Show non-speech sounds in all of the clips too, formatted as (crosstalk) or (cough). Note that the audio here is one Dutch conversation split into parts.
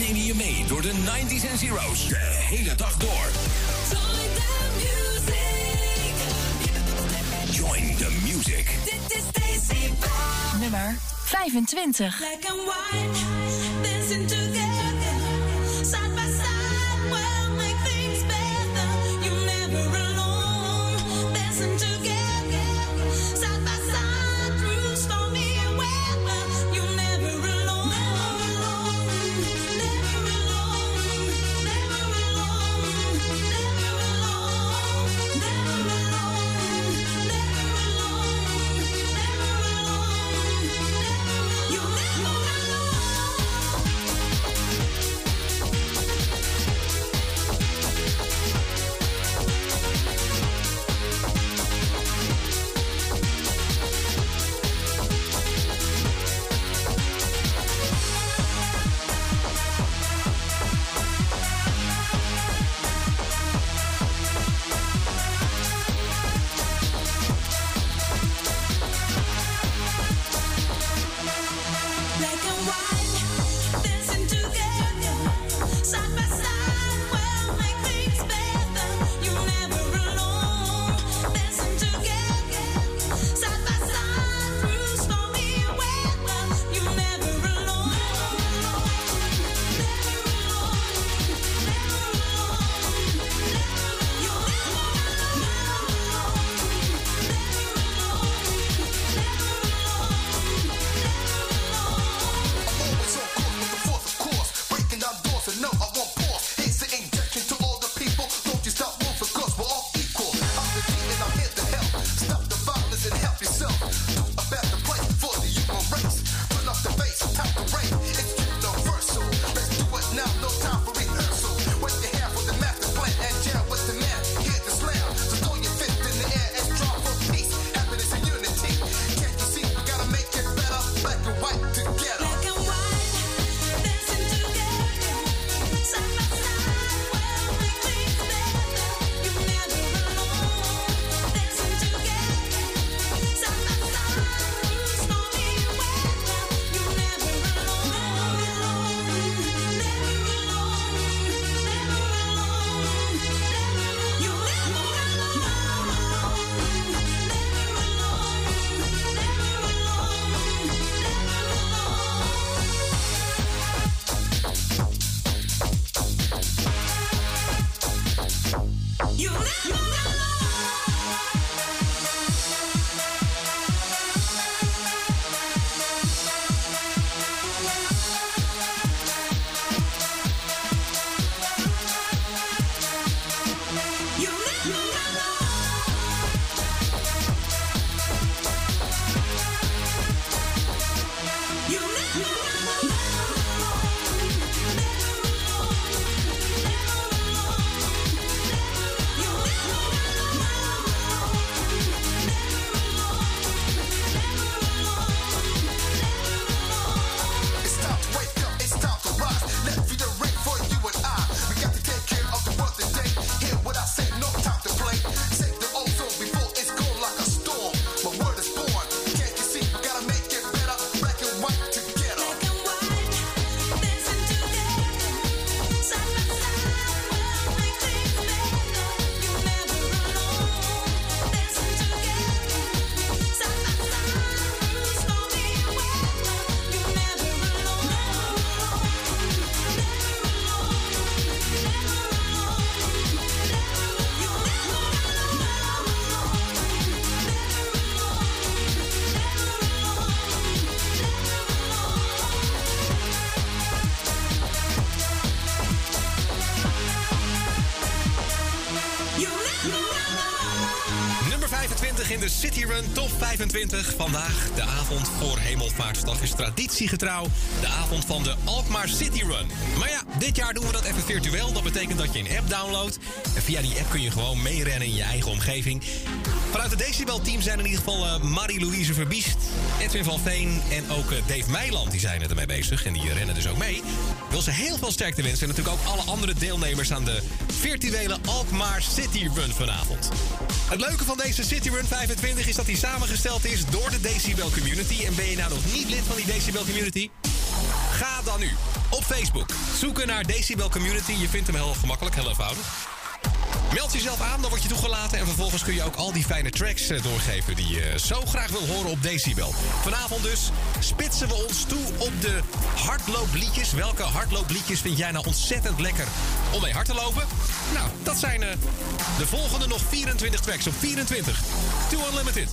Neem je mee door de 90s en zeros. De hele dag door. Join the music. Dit is Daisy Nummer 25. Black and white, dancing together. Vandaag, de avond voor Hemelvaartsdag, is traditiegetrouw de avond van de Alkmaar City Run. Maar ja, dit jaar doen we dat even virtueel. Dat betekent dat je een app downloadt. En via die app kun je gewoon meerennen in je eigen omgeving. Vanuit het Decibel-team zijn in ieder geval eh, Marie-Louise Verbiest, Edwin van Veen en ook eh, Dave Meiland. Die zijn ermee bezig en die rennen dus ook mee. Ik wil ze heel veel sterkte wensen en natuurlijk ook alle andere deelnemers aan de virtuele Alkmaar City Run vanavond. Het leuke van deze City Run 25 is dat hij samengesteld is door de Decibel Community. En ben je nou nog niet lid van die Decibel Community? Ga dan nu op Facebook. Zoeken naar Decibel Community. Je vindt hem heel gemakkelijk, heel eenvoudig. Meld jezelf aan, dan word je toegelaten. En vervolgens kun je ook al die fijne tracks eh, doorgeven die je zo graag wil horen op Decibel. Vanavond dus spitsen we ons toe op de hardloopliedjes. Welke hardloopliedjes vind jij nou ontzettend lekker om mee hard te lopen? Nou, dat zijn eh, de volgende nog 24 tracks op 24. To Unlimited.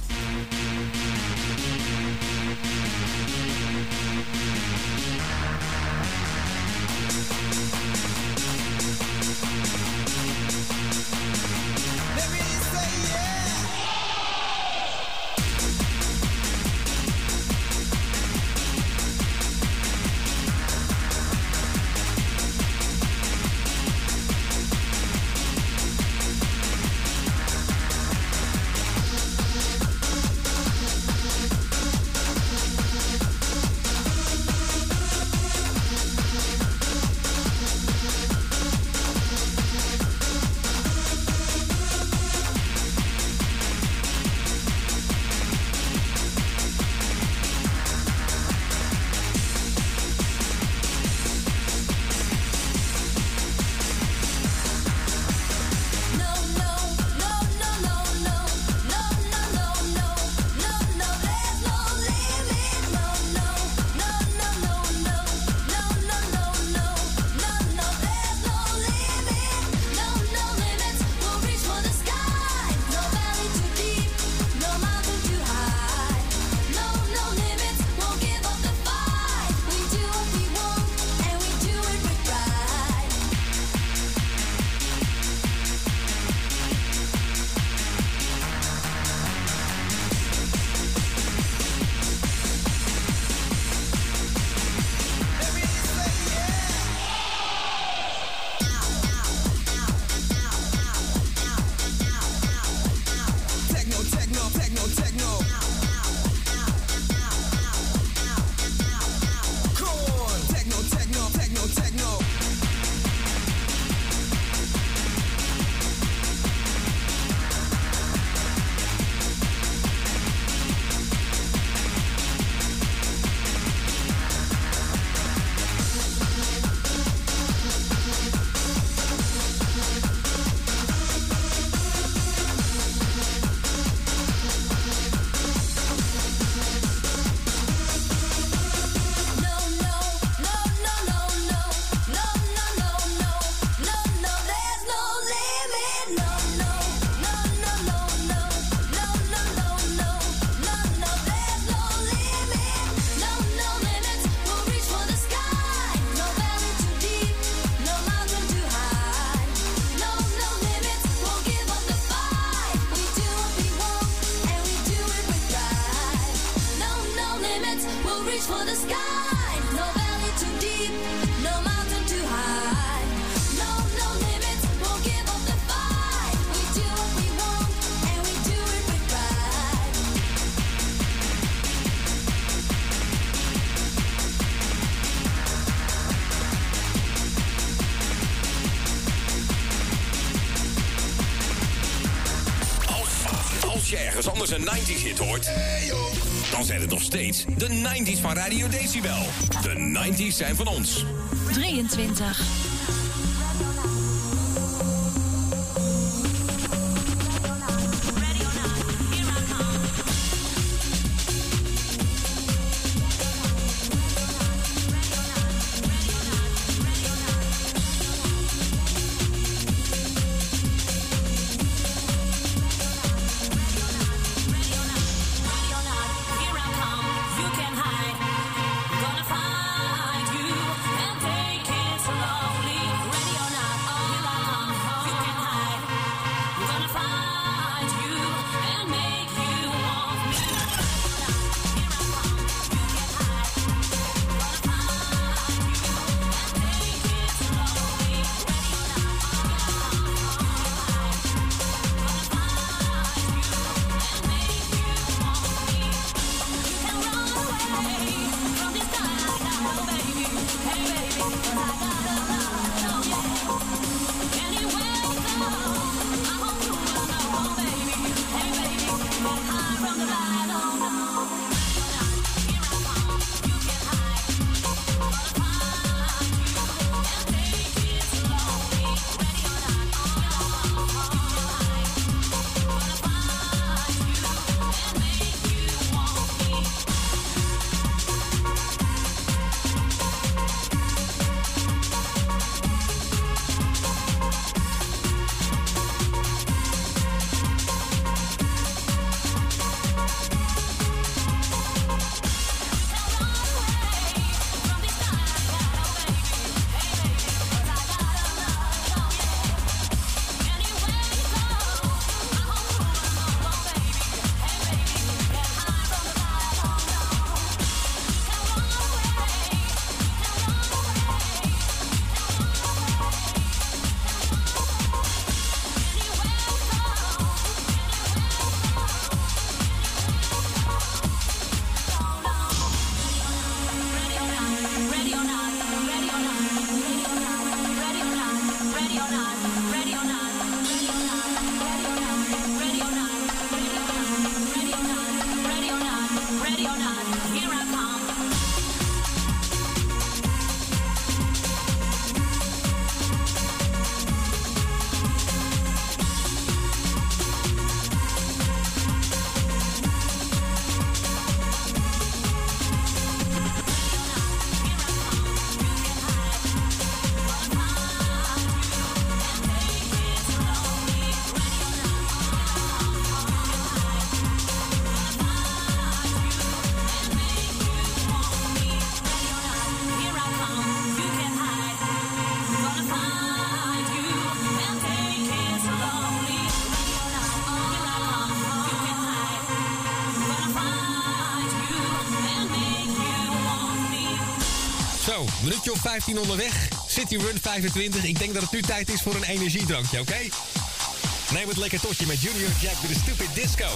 Een 90s hit hoort, dan zijn het nog steeds de 90s van Radio Decibel. De 90s zijn van ons. 23. minuutje 15 onderweg. City Run 25. Ik denk dat het nu tijd is voor een energiedrankje, oké? Neem het lekker totje met Junior Jack bij de Stupid Disco.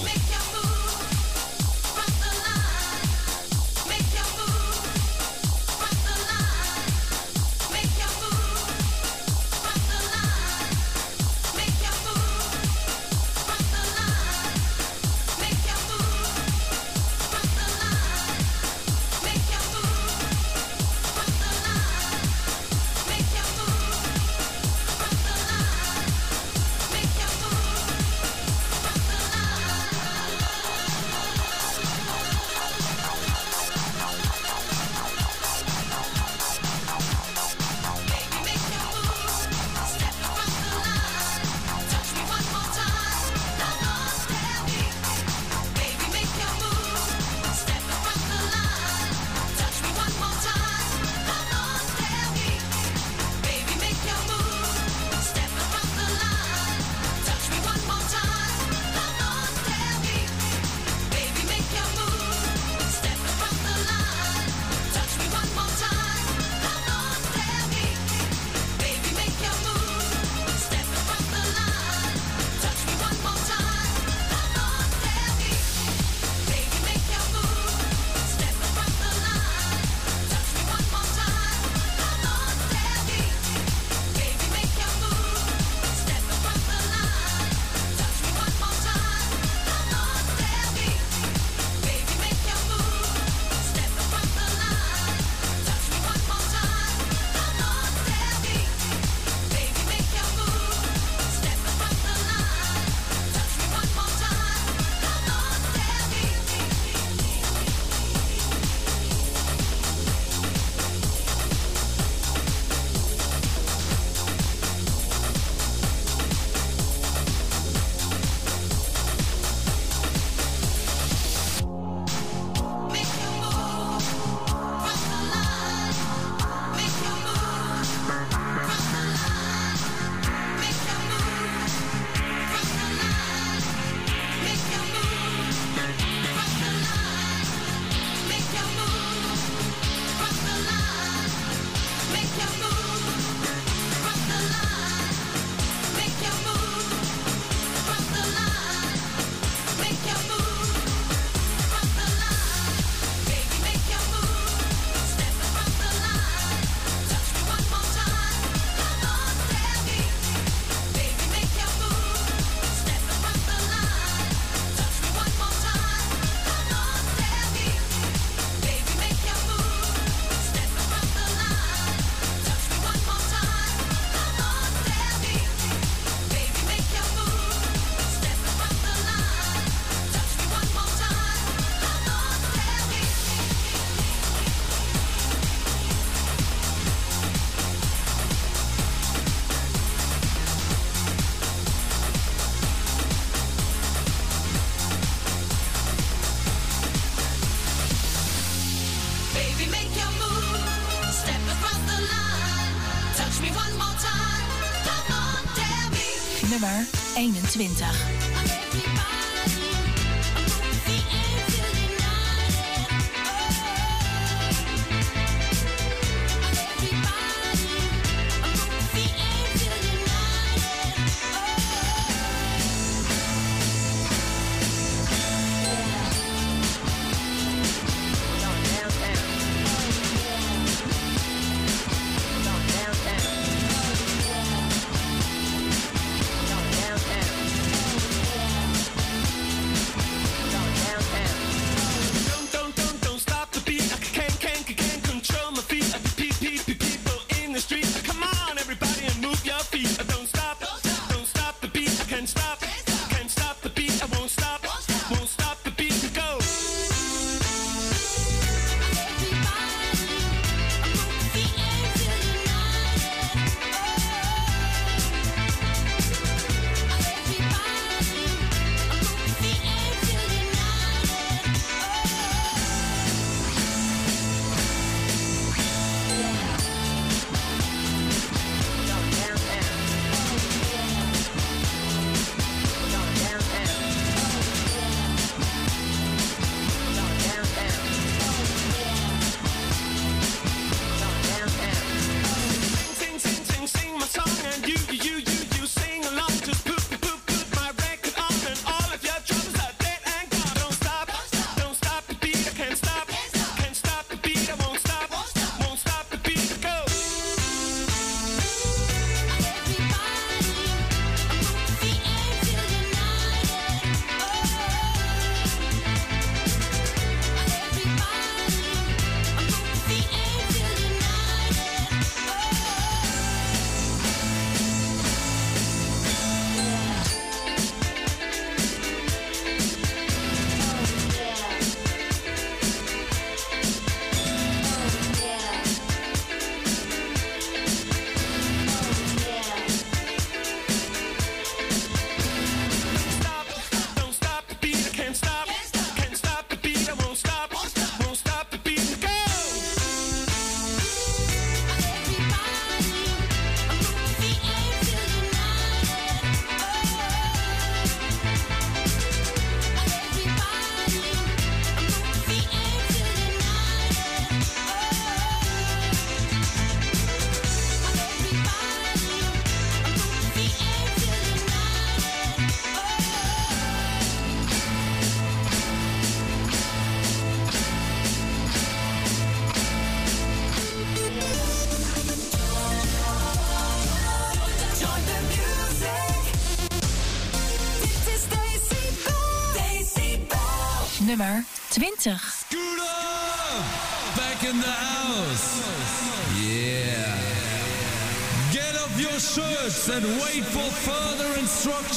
2020.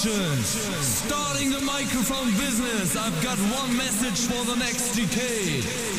Instructions. Starting the microphone business, I've got one message for the next decade.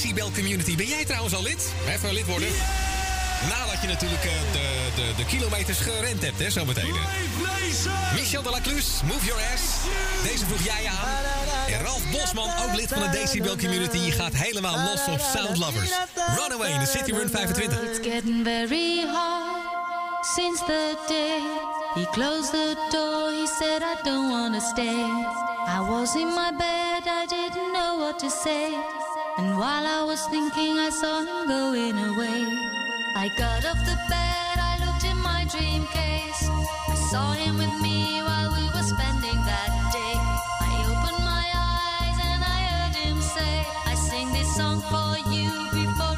Decibel Community. Ben jij trouwens al lid? Even lid worden. Nadat je natuurlijk eh, de, de, de kilometers gerend hebt, hè, zometeen. Michel de la Cluz, Move Your Ass. Deze vroeg jij aan. En Ralf Bosman, ook lid van de Decibel Community, gaat helemaal los op Sound Lovers. Runaway in de City Run 25. It's getting very hard since the day he closed the door. He said, I don't want to stay. I was in my bed, I didn't know what to say. Thinking, I saw him going away. I got off the bed, I looked in my dream case. I saw him with me while we were spending that day. I opened my eyes and I heard him say, I sing this song for you before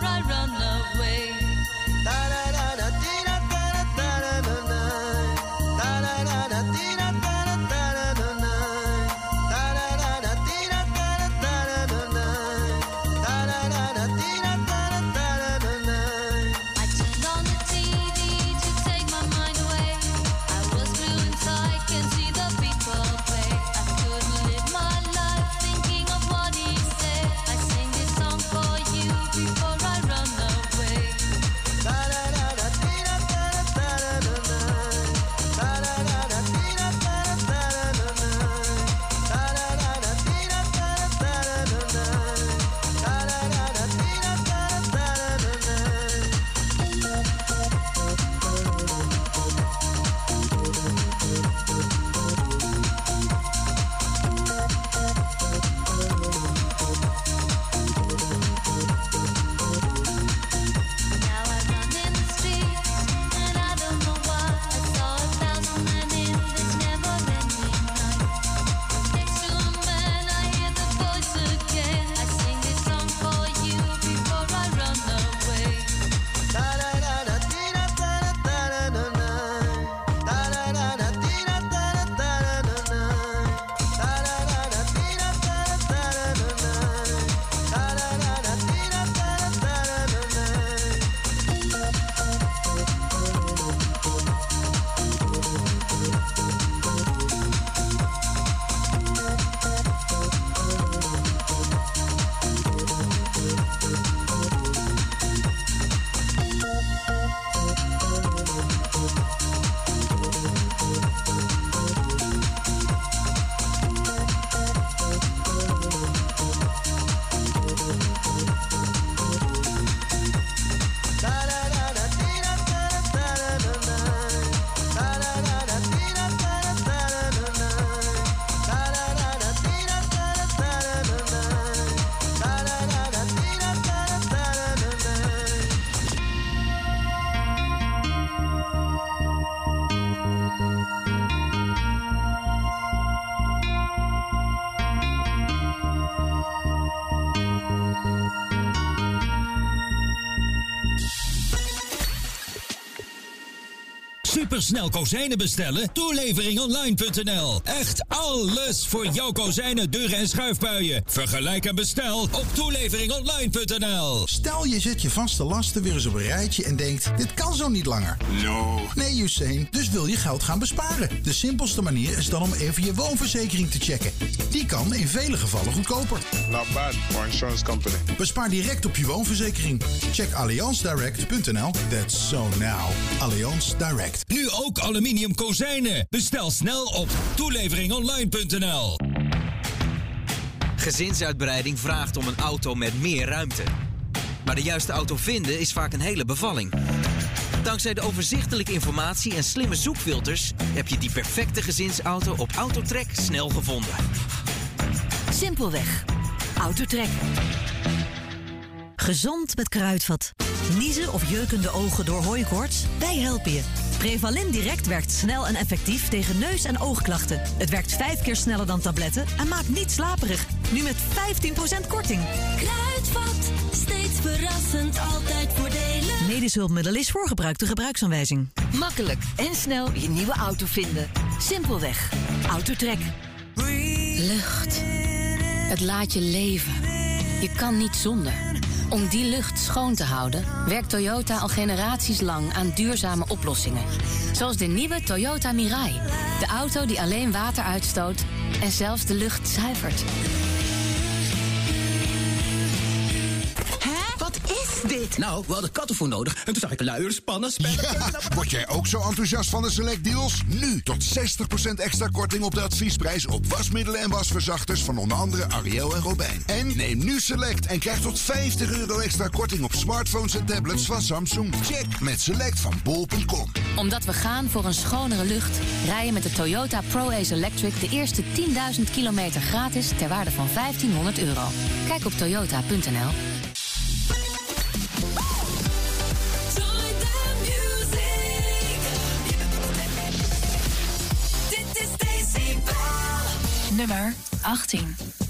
supersnel kozijnen bestellen? Toeleveringonline.nl. Echt alles voor jouw kozijnen, deuren en schuifbuien. Vergelijk en bestel op toeleveringonline.nl. Stel je zet je vaste lasten weer eens op een rijtje en denkt, dit kan zo niet langer. No. Nee, Usain, dus wil je geld gaan besparen. De simpelste manier is dan om even je woonverzekering te checken. Die kan in vele gevallen goedkoper. Not bad for insurance company. Bespaar direct op je woonverzekering. Check allianzdirect.nl. That's so now. Allianz Direct. Ook aluminium kozijnen. Bestel snel op toeleveringonline.nl. Gezinsuitbreiding vraagt om een auto met meer ruimte. Maar de juiste auto vinden is vaak een hele bevalling. Dankzij de overzichtelijke informatie en slimme zoekfilters heb je die perfecte gezinsauto op Autotrek snel gevonden. Simpelweg. Autotrek. Gezond met kruidvat. Niezen of jeukende ogen door hooikoorts? Wij helpen je. Prevalin Direct werkt snel en effectief tegen neus- en oogklachten. Het werkt vijf keer sneller dan tabletten en maakt niet slaperig. Nu met 15% korting. Kruidvat, steeds verrassend, altijd voordelen. Medisch hulpmiddel is voor gebruikte gebruiksaanwijzing. Makkelijk en snel je nieuwe auto vinden. Simpelweg. Autotrek. Lucht. Het laat je leven. Je kan niet zonder. Om die lucht schoon te houden, werkt Toyota al generaties lang aan duurzame oplossingen. Zoals de nieuwe Toyota Mirai. De auto die alleen water uitstoot en zelfs de lucht zuivert. Nou, we hadden kattenvoer nodig en toen zag ik luiers, pannen, spellen. (laughs) Word jij ook zo enthousiast van de Select Deals? Nu tot 60% extra korting op de adviesprijs op wasmiddelen en wasverzachters van onder andere Ariel en Robijn. En neem nu Select en krijg tot 50 euro extra korting op smartphones en tablets van Samsung. Check met Select van bol.com. Omdat we gaan voor een schonere lucht, rij je met de Toyota ProAce Electric de eerste 10.000 kilometer gratis ter waarde van 1500 euro. Kijk op toyota.nl. Nummer 18.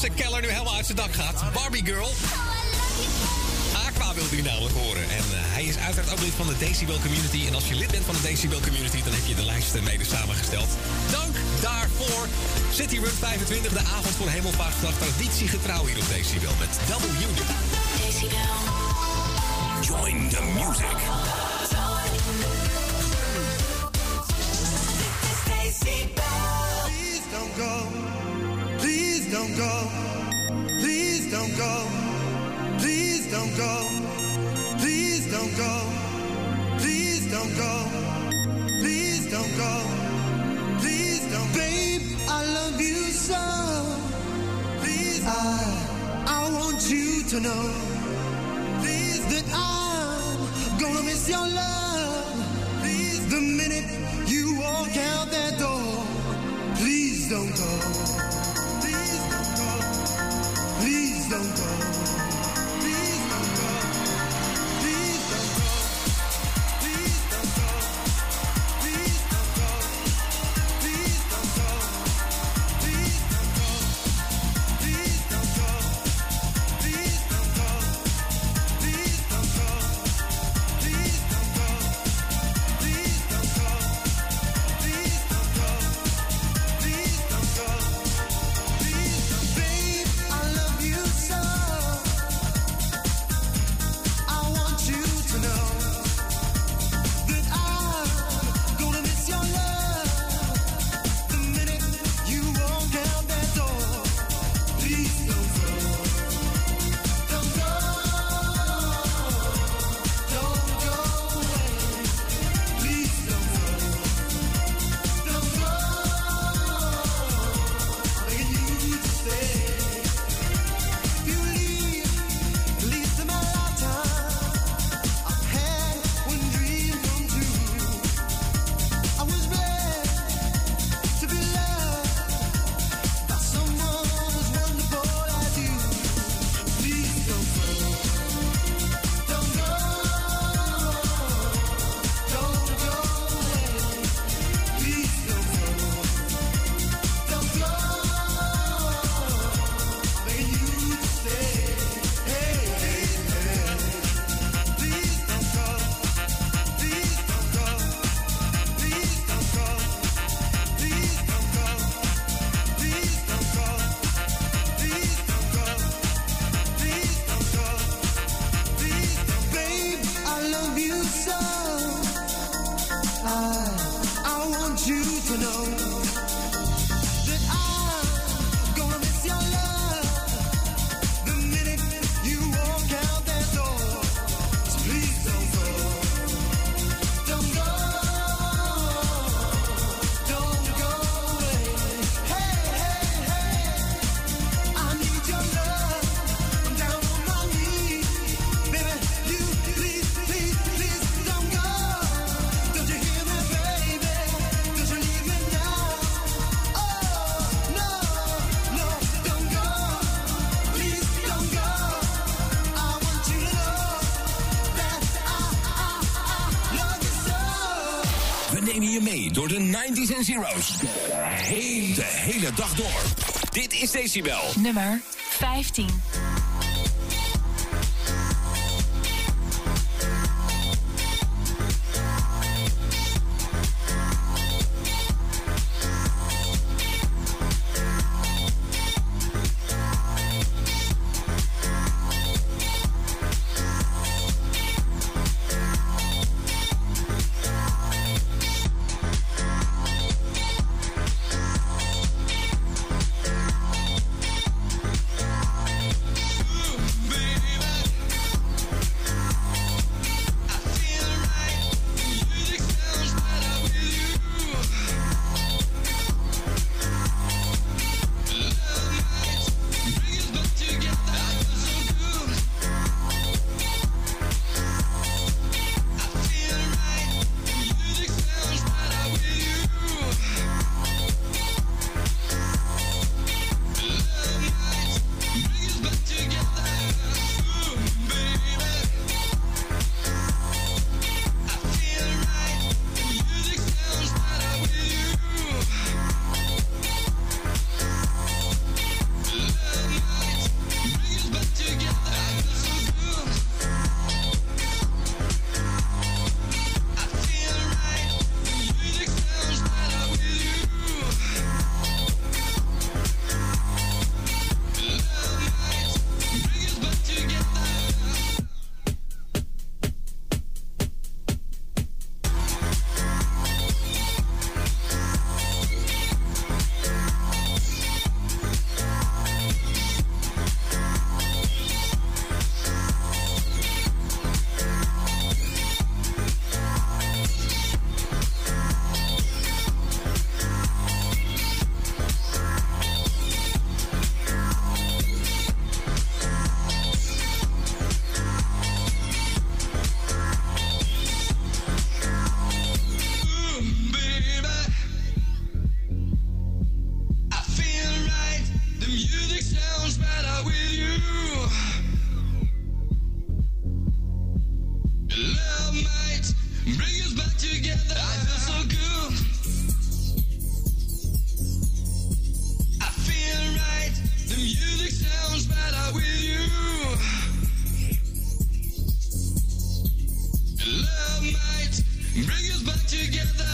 De Keller nu helemaal uit zijn dak gaat. Barbie Girl. Aqua wilde u namelijk horen. En eh, hij is uiteraard ook lid van de Decibel Community. En als je lid bent van de Decibel Community, dan heb je de lijst mede samengesteld. Dank daarvoor. City Run 25, de avond voor hemelvaartsdag. Traditiegetrouw hier op Decibel met W. Decibel. Join the music. go. Please don't go. Please don't go. Please don't go. Please don't go. Please don't go. Please don't. go. Babe, I love you so. Please, I, I want you to know. Please, that I'm gonna miss your love. to know. En zeros. De hele dag door. Dit is Decibel. Nummer 15. Love might bring us back together.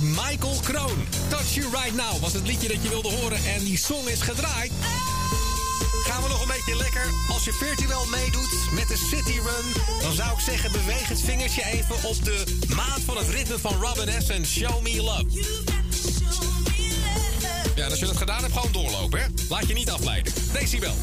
Michael Kroon. Touch You Right Now was het liedje dat je wilde horen en die song is gedraaid. Gaan we nog een beetje lekker. Als je virtueel meedoet met de City Run, dan zou ik zeggen beweeg het vingertje even op de maat van het ritme van Robin S. en Show Me Love. Ja, als je dat gedaan hebt, gewoon doorlopen, hè? Laat je niet afleiden. Decibel.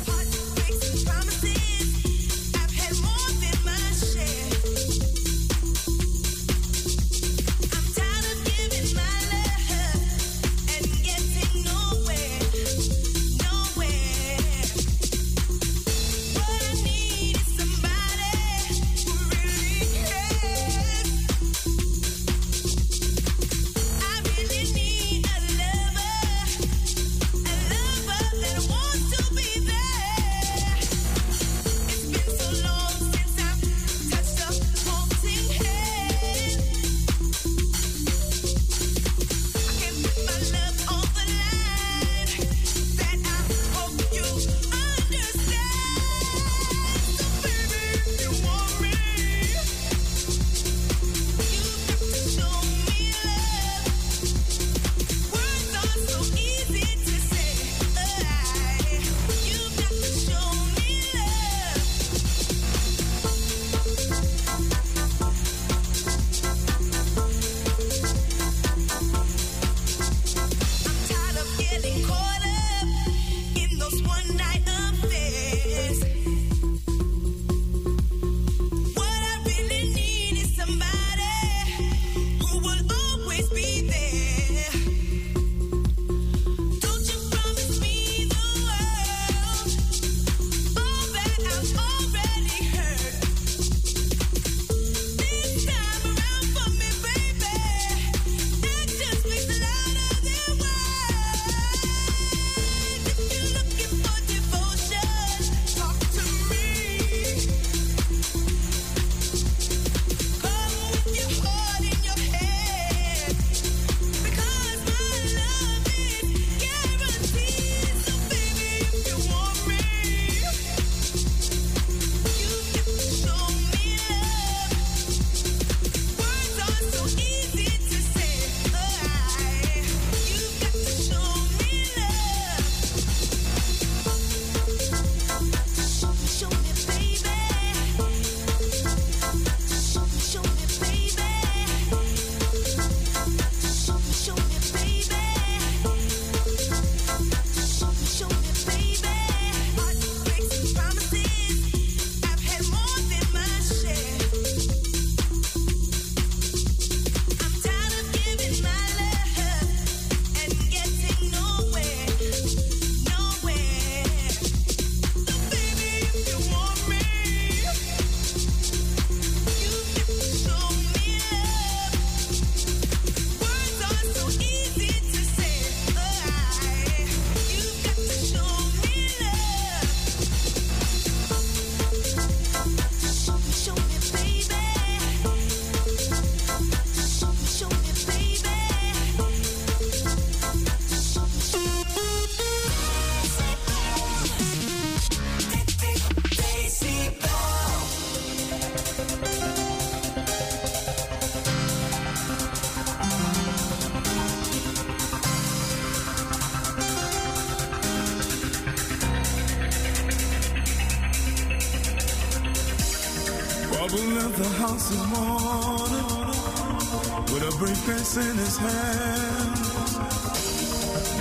in his hand.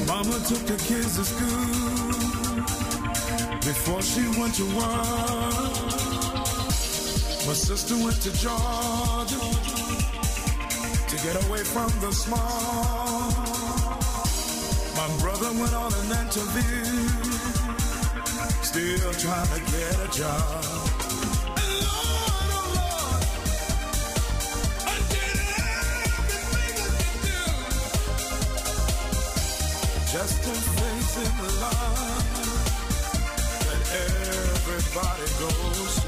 Mama took the kids to school before she went to work. My sister went to Georgia to get away from the small. My brother went on an interview, still trying to get a job. in everybody goes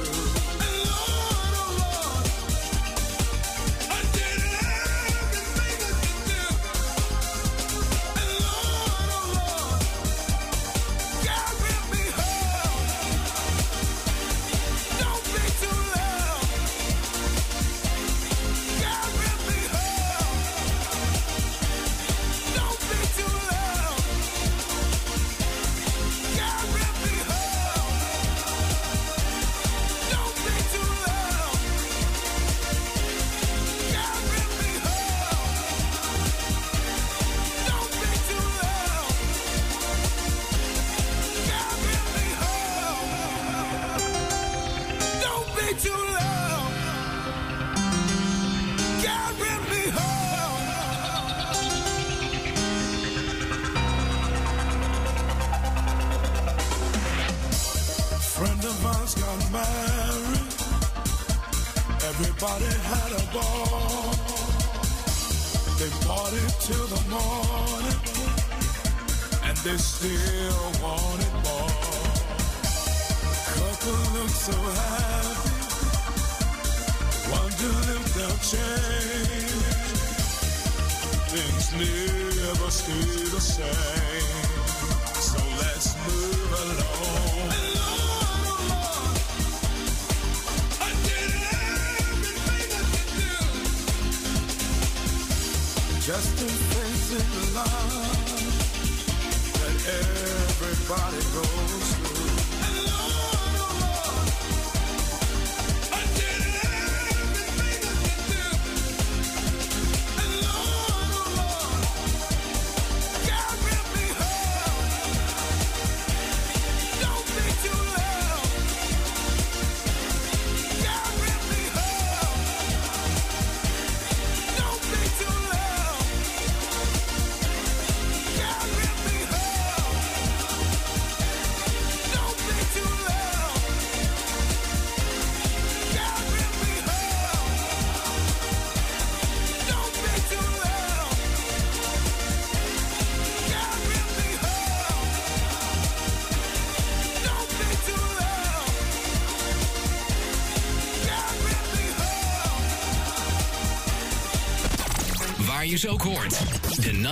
just a offensive love that everybody goes through.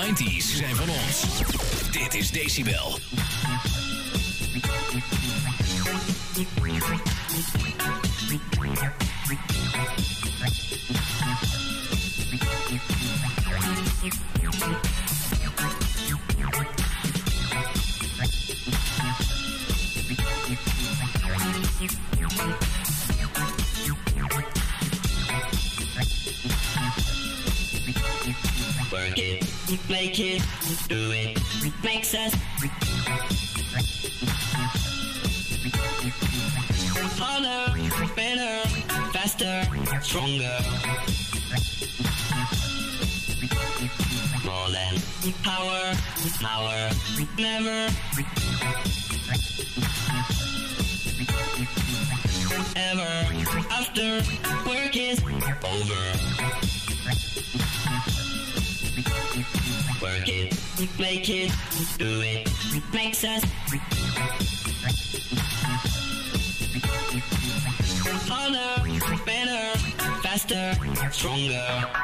90s zijn van ons. Dit is Decibel. do it makes us harder, better, faster, stronger. More than power, power, never. make it do it makes us harder, better, faster, stronger.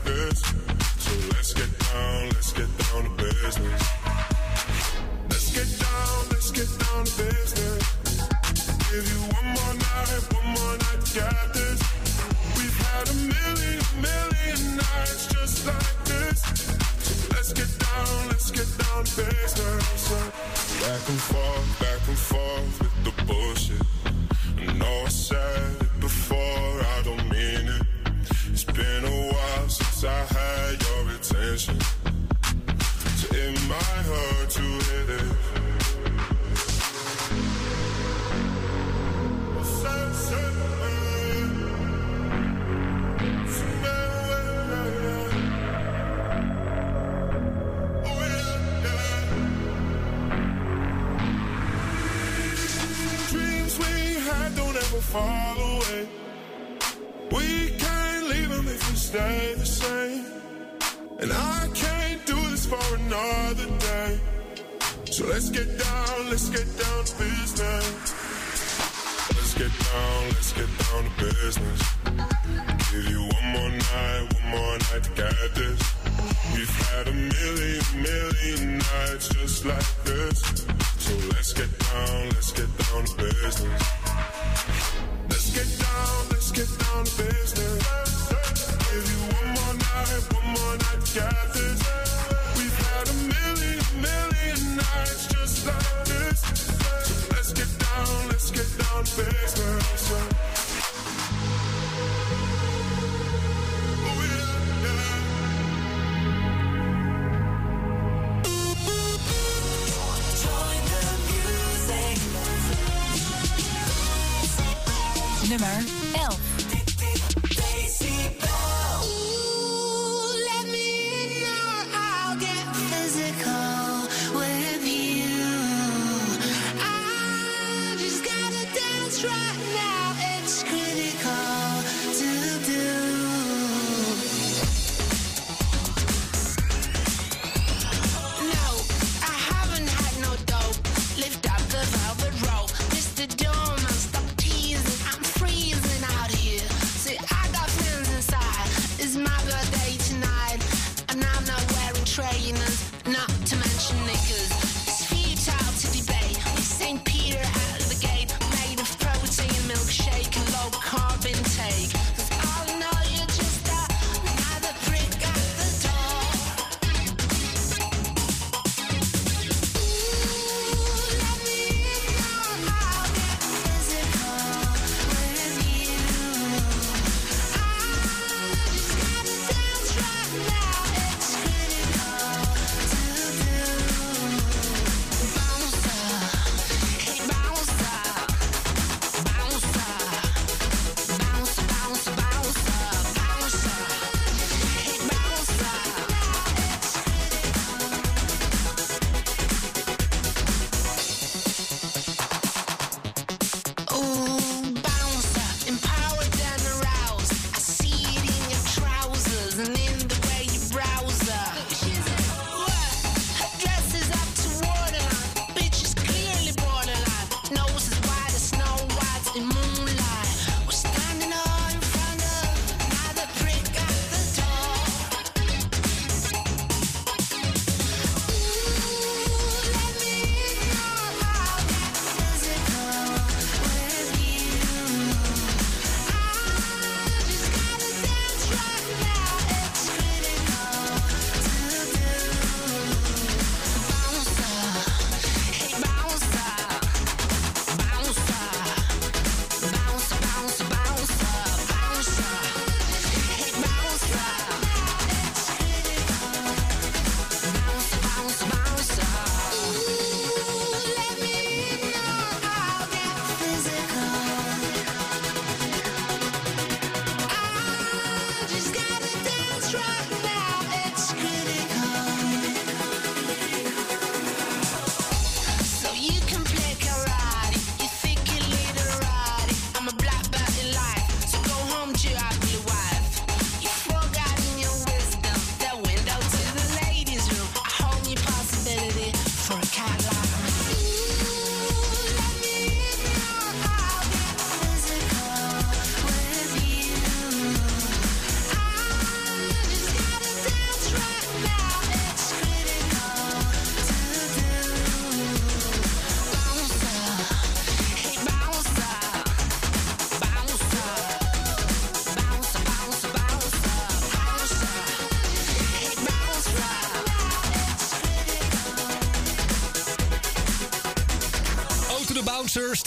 million, million nights just like this. So let's get down, let's get down to business. Let's get down, let's get down to business. Give you one more night, one more night, got this. We've had a million, million nights just like this. So let's get down, let's get down to business. Nummer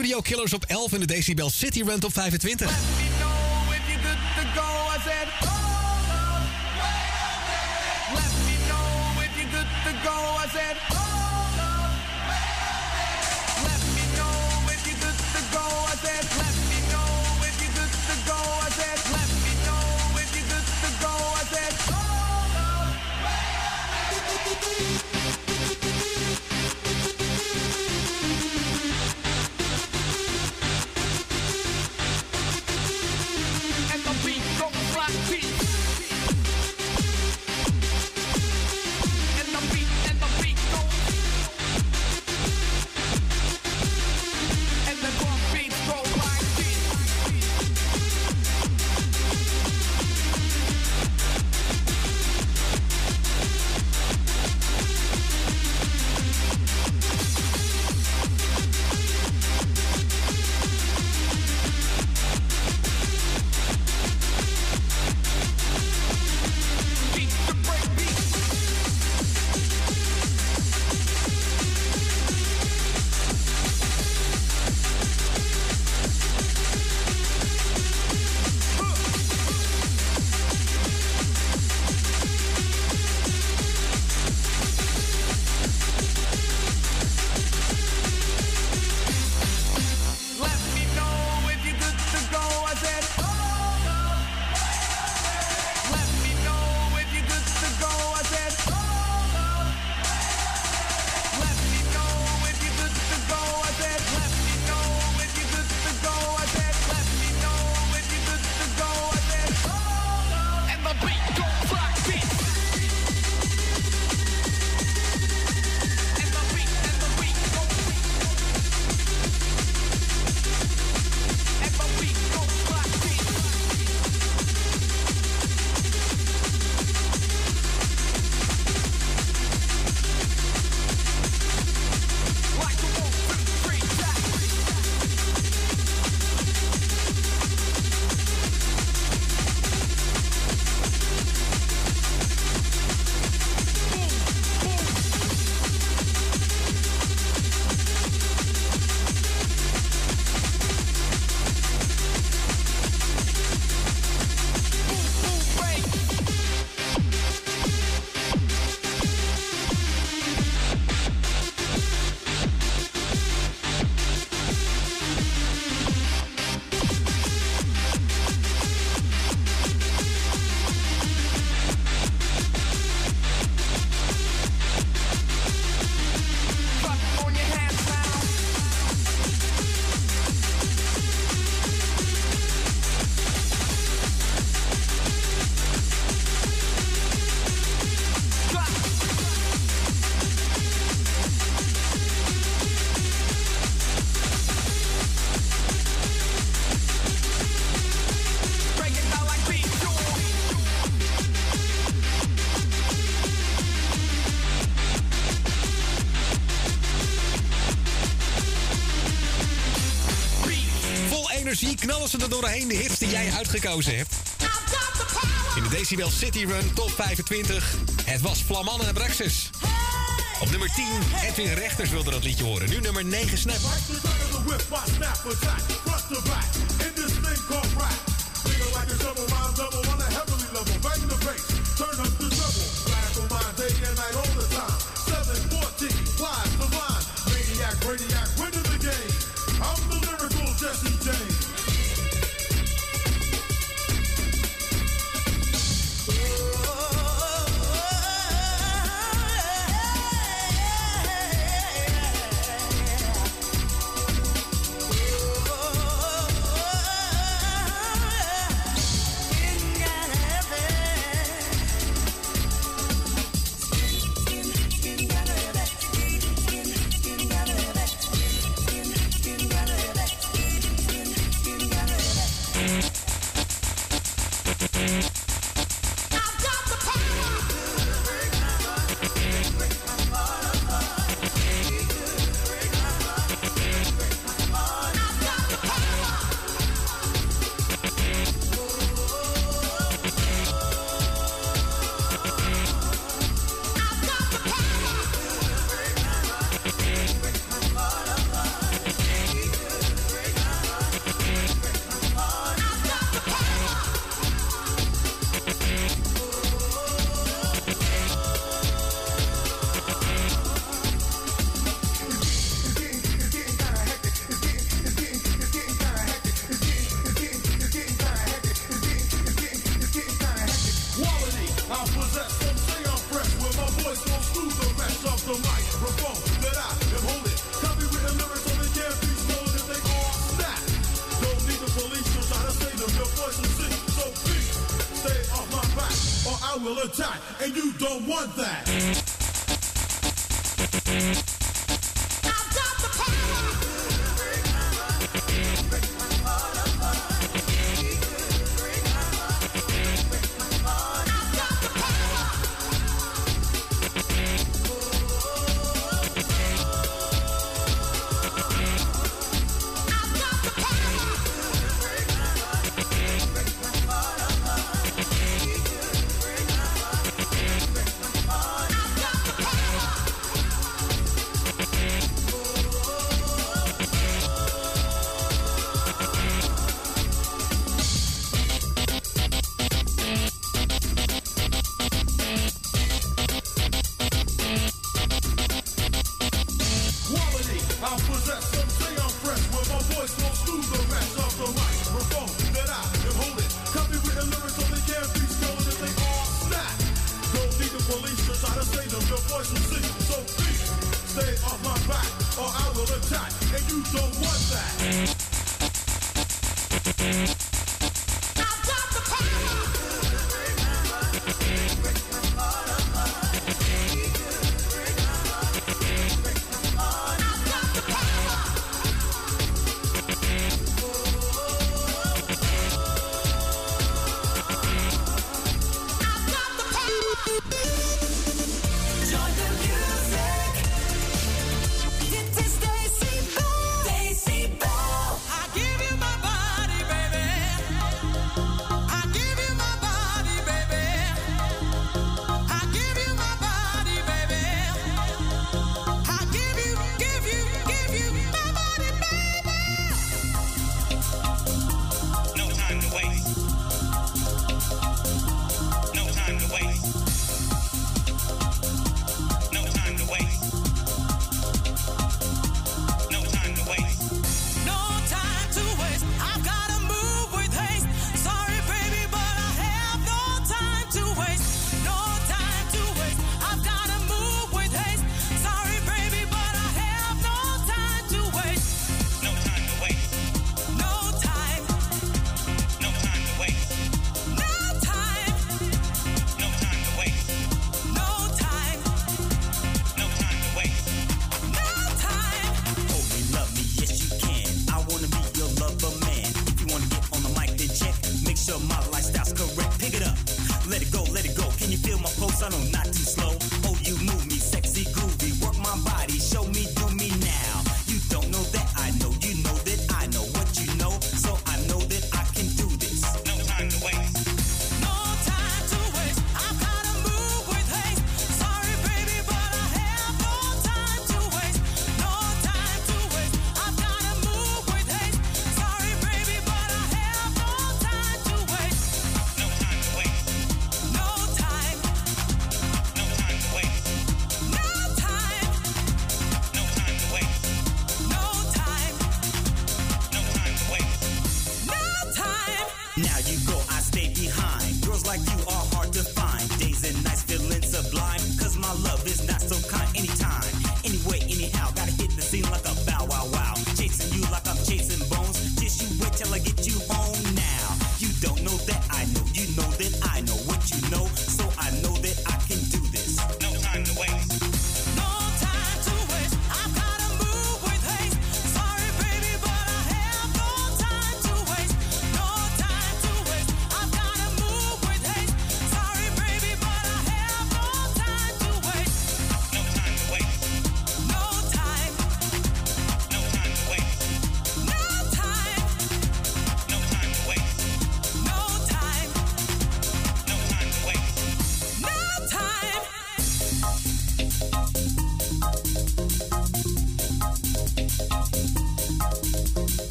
Studio Killers op 11 en de Decibel City Rent op 25. uitgekozen hebt. In de Decibel City Run top 25. Het was Flamannen en Abraxas. Op nummer 10, Edwin Rechters wilde dat liedje horen. Nu nummer 9, Snap.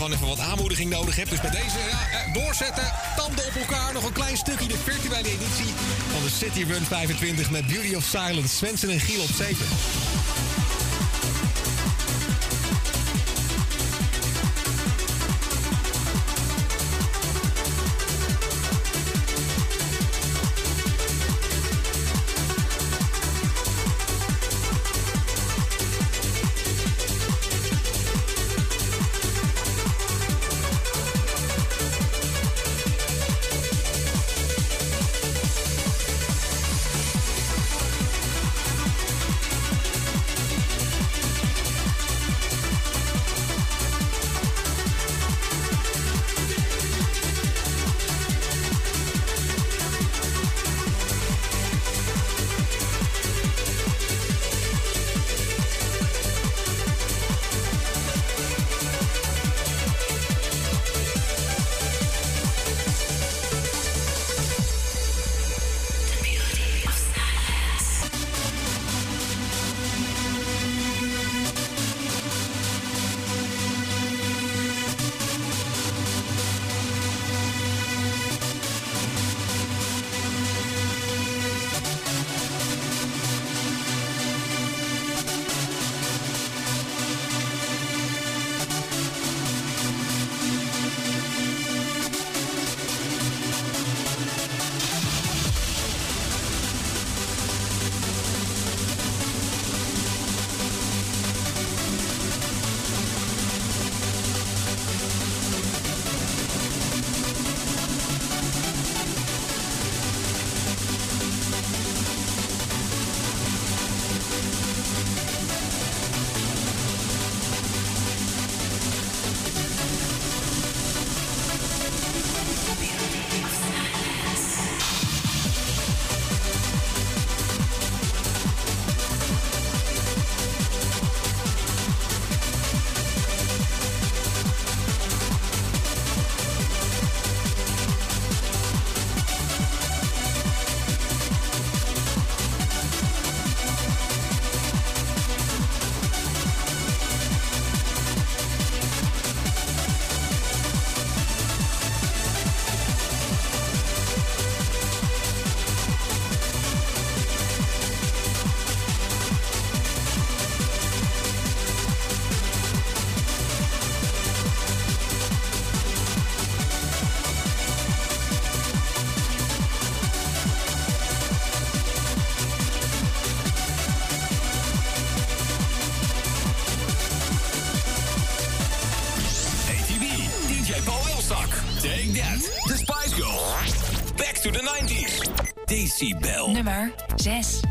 gewoon even wat aanmoediging nodig hebt. Dus bij deze ja, eh, doorzetten, tanden op elkaar. Nog een klein stukje de virtuele editie van de City Run 25 met Beauty of Silence. Swensen en Giel op 7. nummer 6.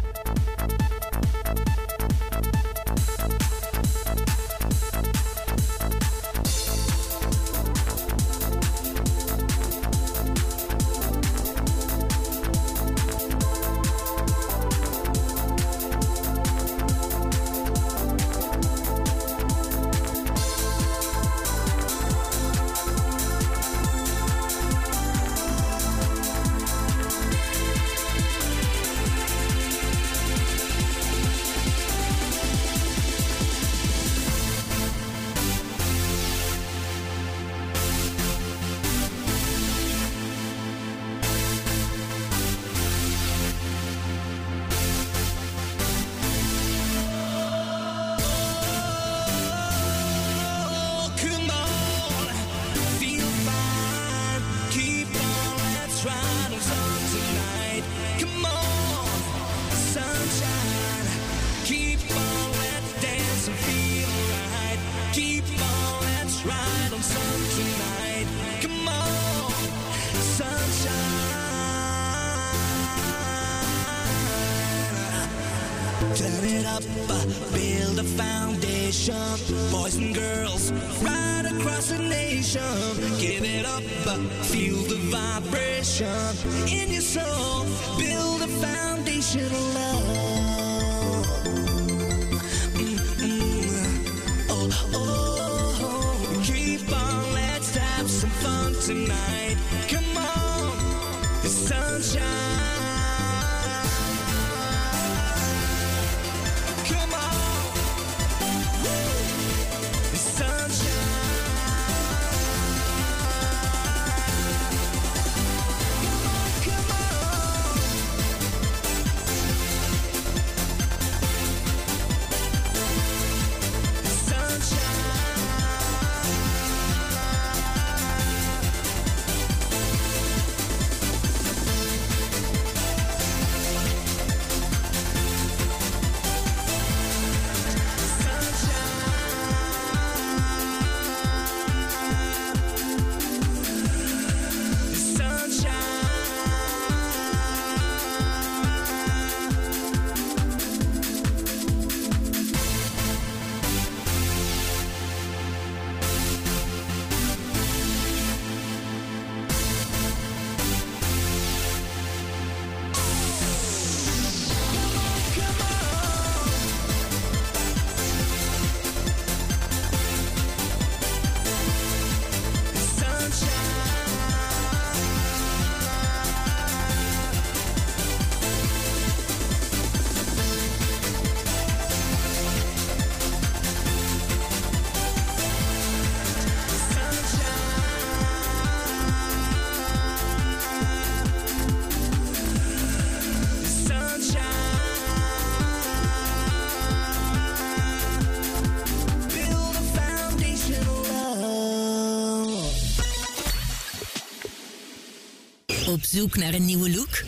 Zoek naar een nieuwe look?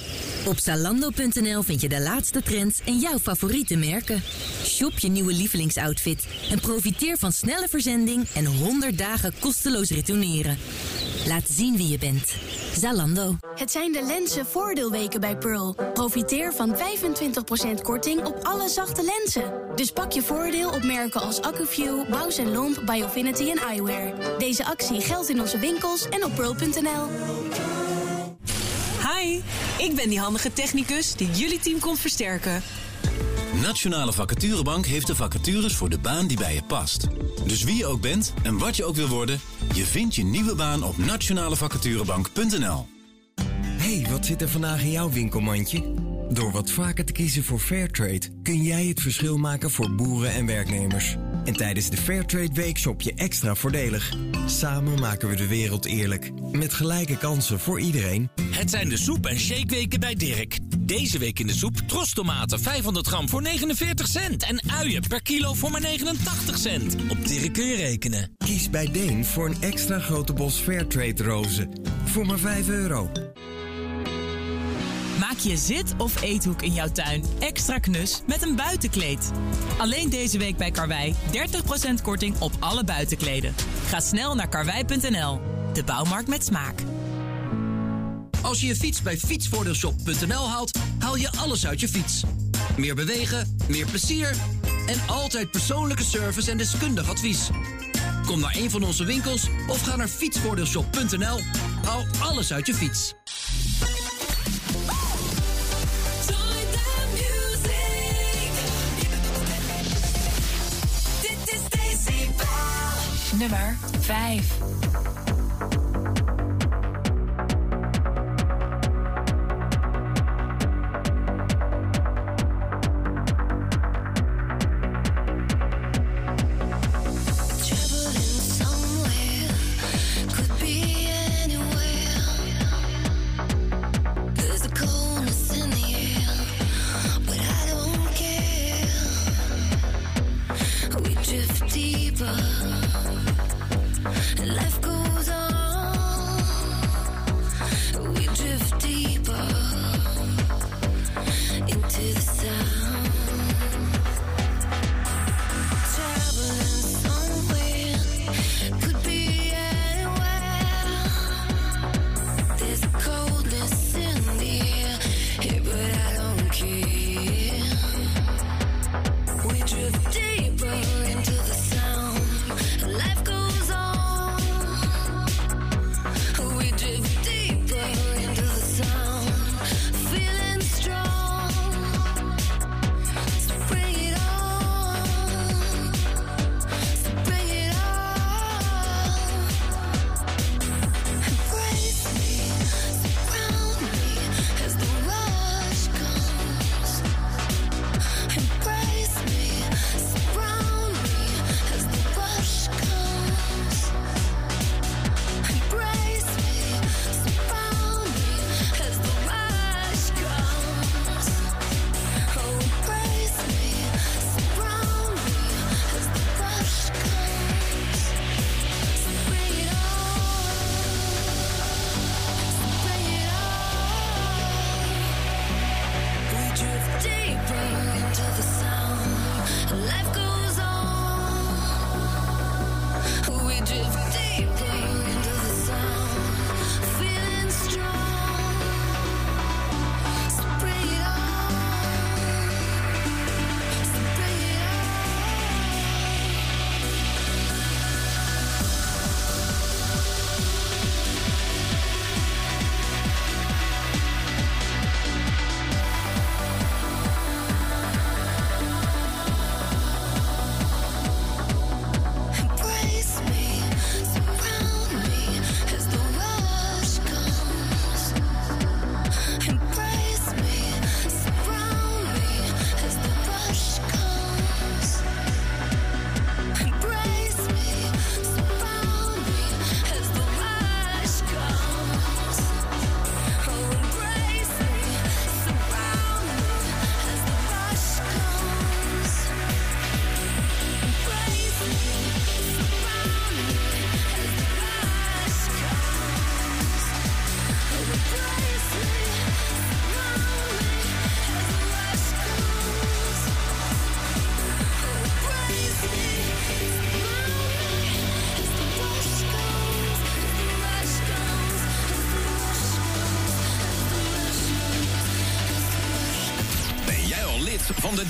Op Zalando.nl vind je de laatste trends en jouw favoriete merken. Shop je nieuwe lievelingsoutfit en profiteer van snelle verzending en 100 dagen kosteloos retourneren. Laat zien wie je bent. Zalando. Het zijn de lenzen voordeelweken bij Pearl. Profiteer van 25% korting op alle zachte lenzen. Dus pak je voordeel op merken als Accuview, Bausch Lomb, Biofinity en Eyewear. Deze actie geldt in onze winkels en op pearl.nl. Ik ben die handige technicus die jullie team komt versterken. Nationale Vacaturebank heeft de vacatures voor de baan die bij je past. Dus wie je ook bent en wat je ook wil worden, je vindt je nieuwe baan op nationalevacaturebank.nl. hey, wat zit er vandaag in jouw winkelmandje? Door wat vaker te kiezen voor Fairtrade kun jij het verschil maken voor boeren en werknemers. En tijdens de Fairtrade Week shop je extra voordelig. Samen maken we de wereld eerlijk. Met gelijke kansen voor iedereen. Het zijn de soep- en shakeweken bij Dirk. Deze week in de soep trostomaten 500 gram voor 49 cent. En uien per kilo voor maar 89 cent. Op Dirk kun je rekenen. Kies bij Deen voor een extra grote bos Fairtrade rozen. Voor maar 5 euro. Maak je zit- of eethoek in jouw tuin extra knus met een buitenkleed. Alleen deze week bij Karwei 30% korting op alle buitenkleden. Ga snel naar karwei.nl. De bouwmarkt met smaak. Als je je fiets bij fietsvoordeelshop.nl haalt, haal je alles uit je fiets. Meer bewegen, meer plezier en altijd persoonlijke service en deskundig advies. Kom naar een van onze winkels of ga naar fietsvoordeelshop.nl. Haal alles uit je fiets. We drift deeper, and Life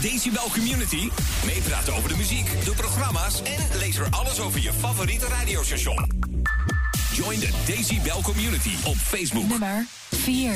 Decibel Community? Meepraten over de muziek, de programma's en lees er alles over je favoriete radiostation. Join de Decibel Community op Facebook. Nummer 4.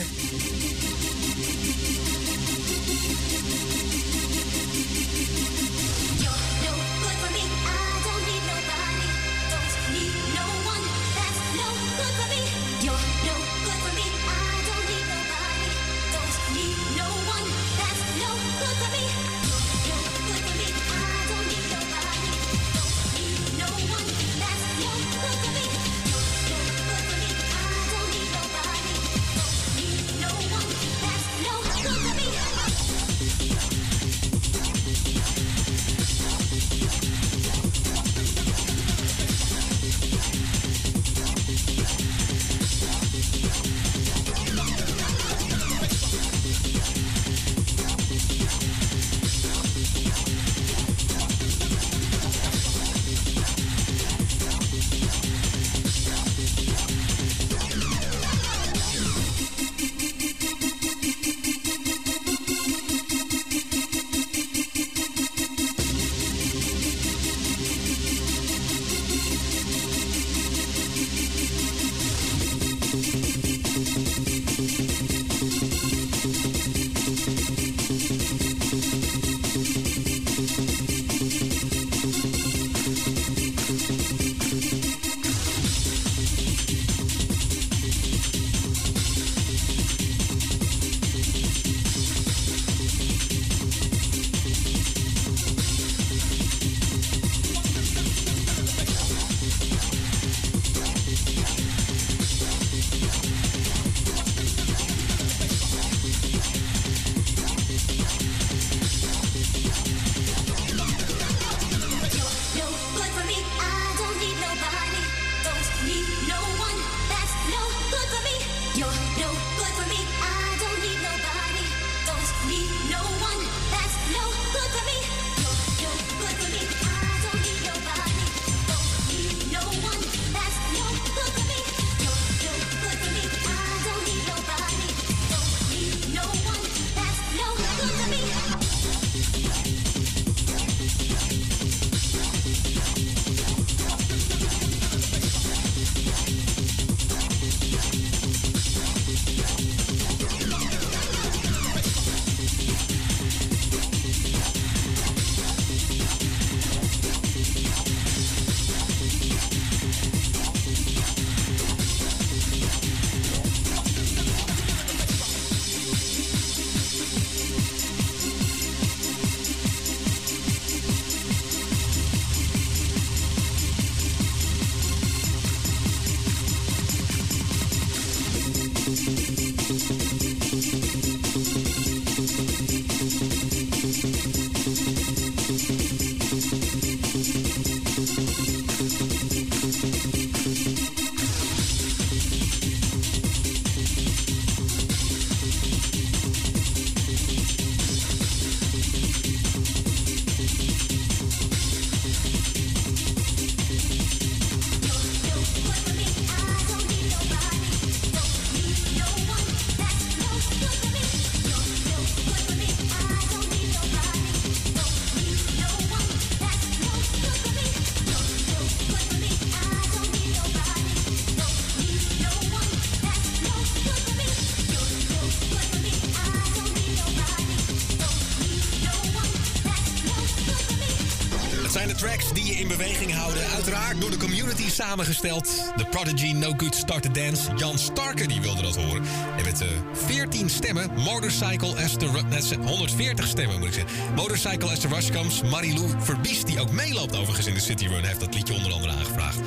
Zijn de tracks die je in beweging houden. Uiteraard door de community samengesteld. The Prodigy, No Good Start to Dance. Jan Starke die wilde dat horen. En met eh 14 stemmen. Motorcycle Esther... Ru- net ze- 140 stemmen moet ik zeggen. Motorcycle Esther Rushkamps. Marilou Verbies die ook meeloopt overigens in de City Run. Heeft dat liedje onder andere aangevraagd.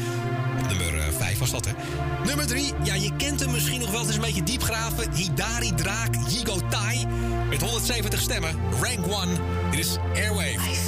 Nummer 5 was dat, hè? Nummer 3, ja, je kent hem misschien nog wel. Het is een beetje diepgraven. Hidari Draak Yigo Tai. Met 170 stemmen. Rank 1. Dit is Airwave.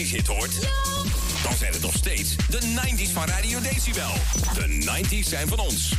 90s hit hoort, dan zijn het nog steeds de 90s van Radio Decibel. De 90s zijn van ons.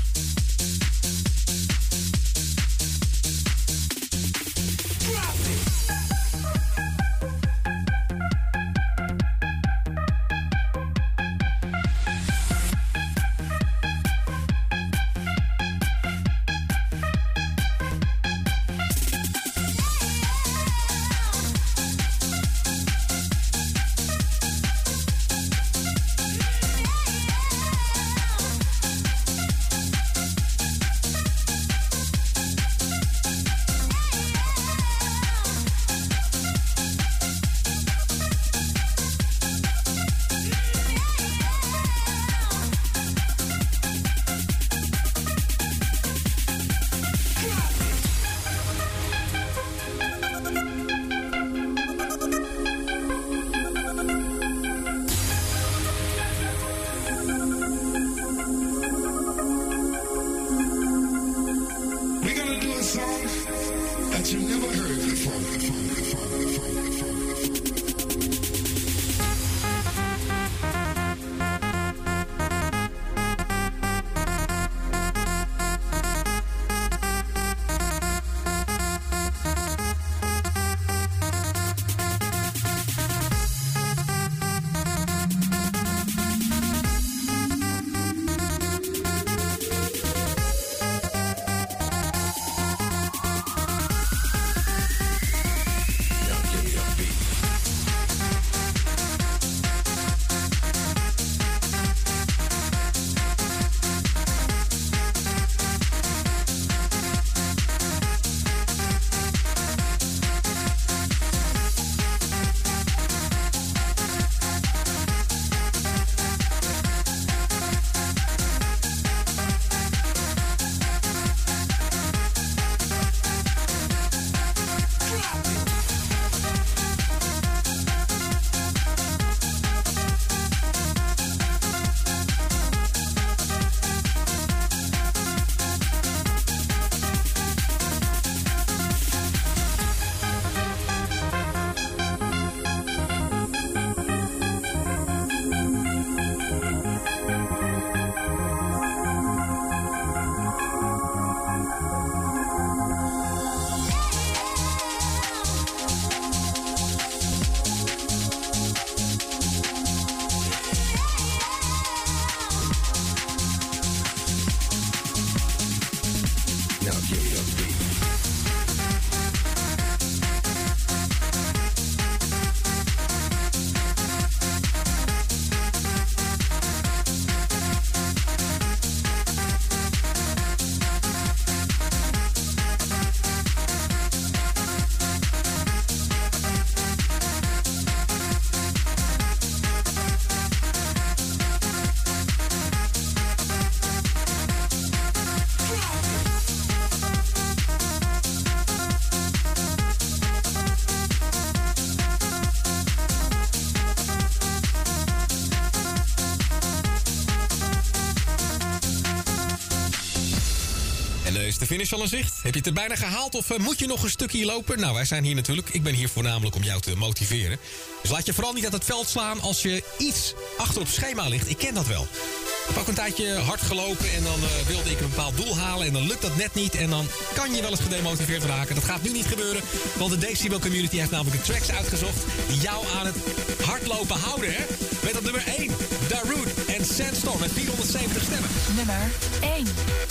Finish al in zicht? Heb je het er bijna gehaald of eh, moet je nog een stukje lopen? Nou, wij zijn hier natuurlijk. Ik ben hier voornamelijk om jou te motiveren. Dus laat je vooral niet uit het veld slaan als je iets achter op schema ligt. Ik ken dat wel. Ik heb ook een tijdje hard gelopen en dan eh, wilde ik een bepaald doel halen en dan lukt dat net niet. En dan kan je wel eens gedemotiveerd raken. Dat gaat nu niet gebeuren, want de Decibel Community heeft namelijk de tracks uitgezocht die jou aan het hardlopen houden. Met op nummer 1, Darude en Sandstorm met 470 stemmen. Nummer 1.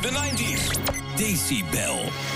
To the 90s, Decibel.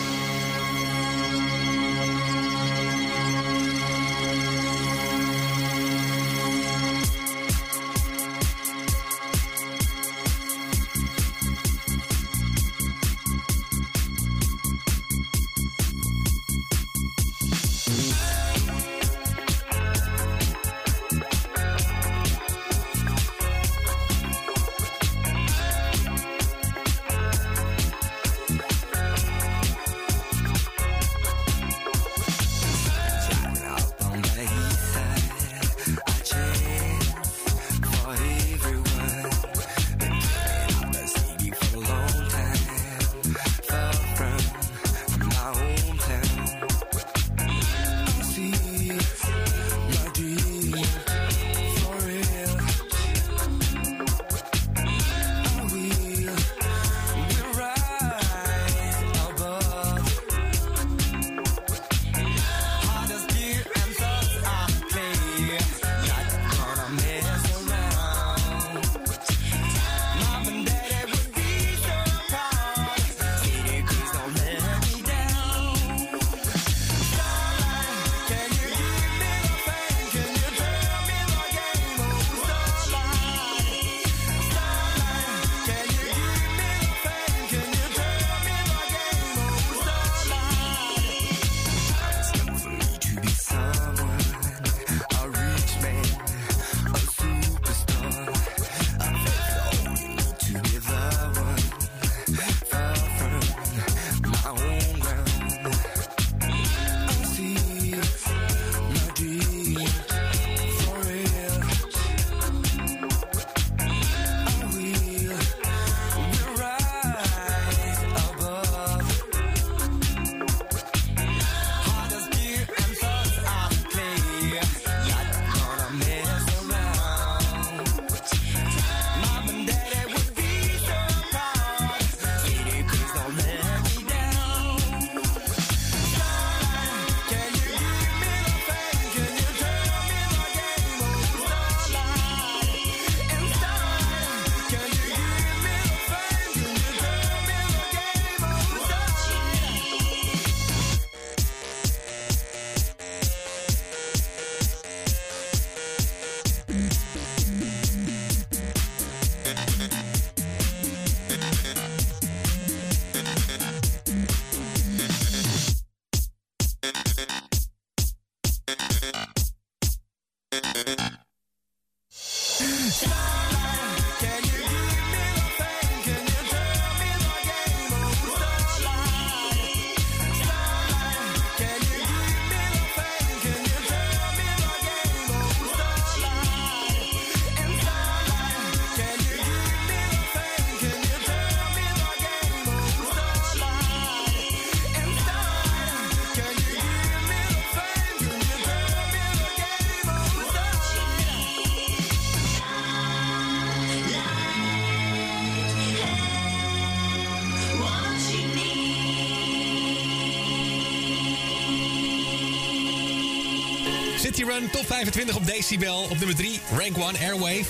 Top 25 op Decibel. Op nummer 3 Rank 1 Airwave.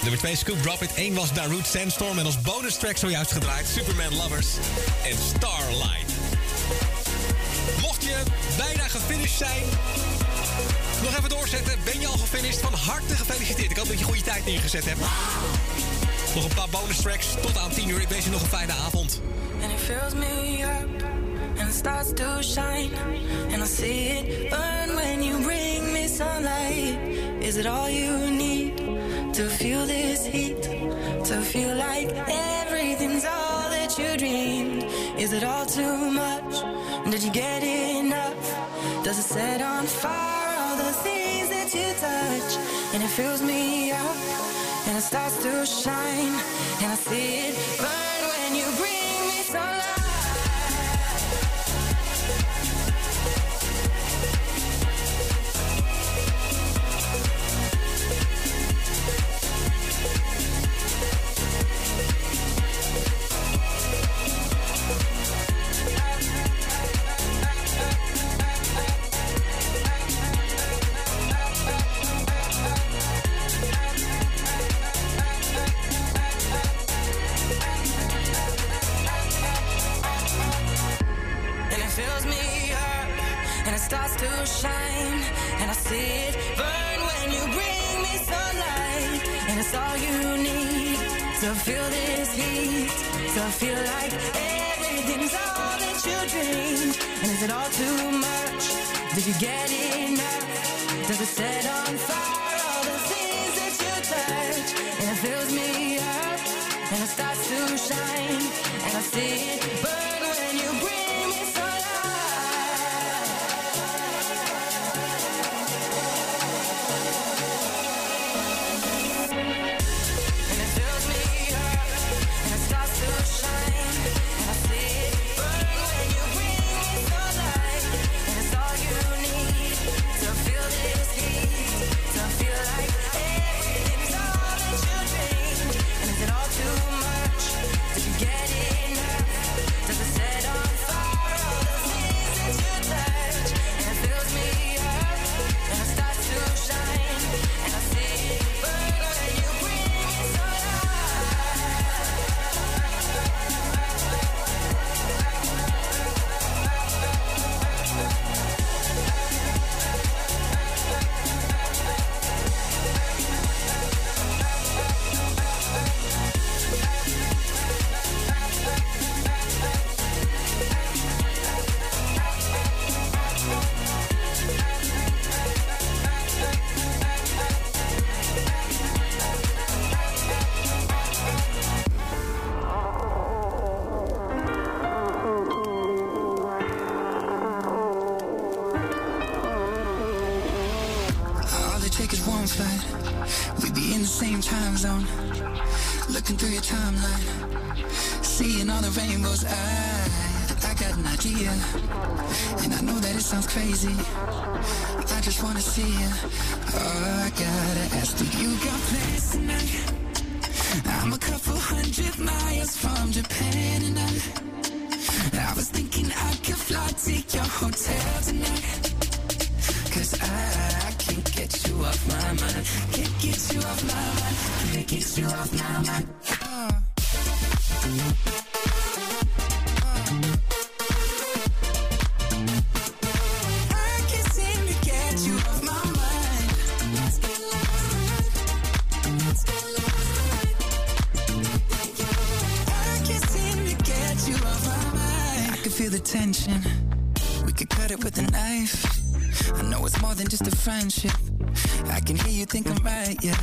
Nummer 2 Scoop Drop It. 1 was Darude Sandstorm. En als bonus track zojuist gedraaid Superman Lovers en Starlight. Mocht je bijna gefinished zijn... Nog even doorzetten. Ben je al gefinished? Van harte gefeliciteerd. Ik hoop dat je goede tijd neergezet hebt. Nog een paar bonus tracks tot aan 10 uur. Ik wens je nog een fijne avond. And it fills me up and starts to shine. And I see it burn when you me sunlight. Is it all you need to feel this heat? To feel like everything's all that you dreamed? Is it all too much? Did you get enough? Does it set on fire all the things that you touch? And it fills me up and it starts to shine. And I see it burn same time zone. Looking through your timeline. Seeing all the rainbows. I, I got an idea. And I know that it sounds crazy. I just wanna see you. Oh, I gotta ask, do you got plans tonight? I'm a couple hundred miles from Japan and I, I was thinking I could fly to your hotel tonight. Cause I, get you off my mind. Can't get you off my mind. Can't get you off my mind. I can't seem to get you off my mind. I can feel the tension. We could cut it with a knife. I know it's more than just a friendship. Yeah.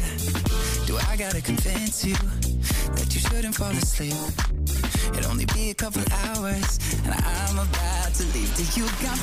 Do I gotta convince you that you shouldn't fall asleep? It'll only be a couple hours, and I'm about to leave. Do you got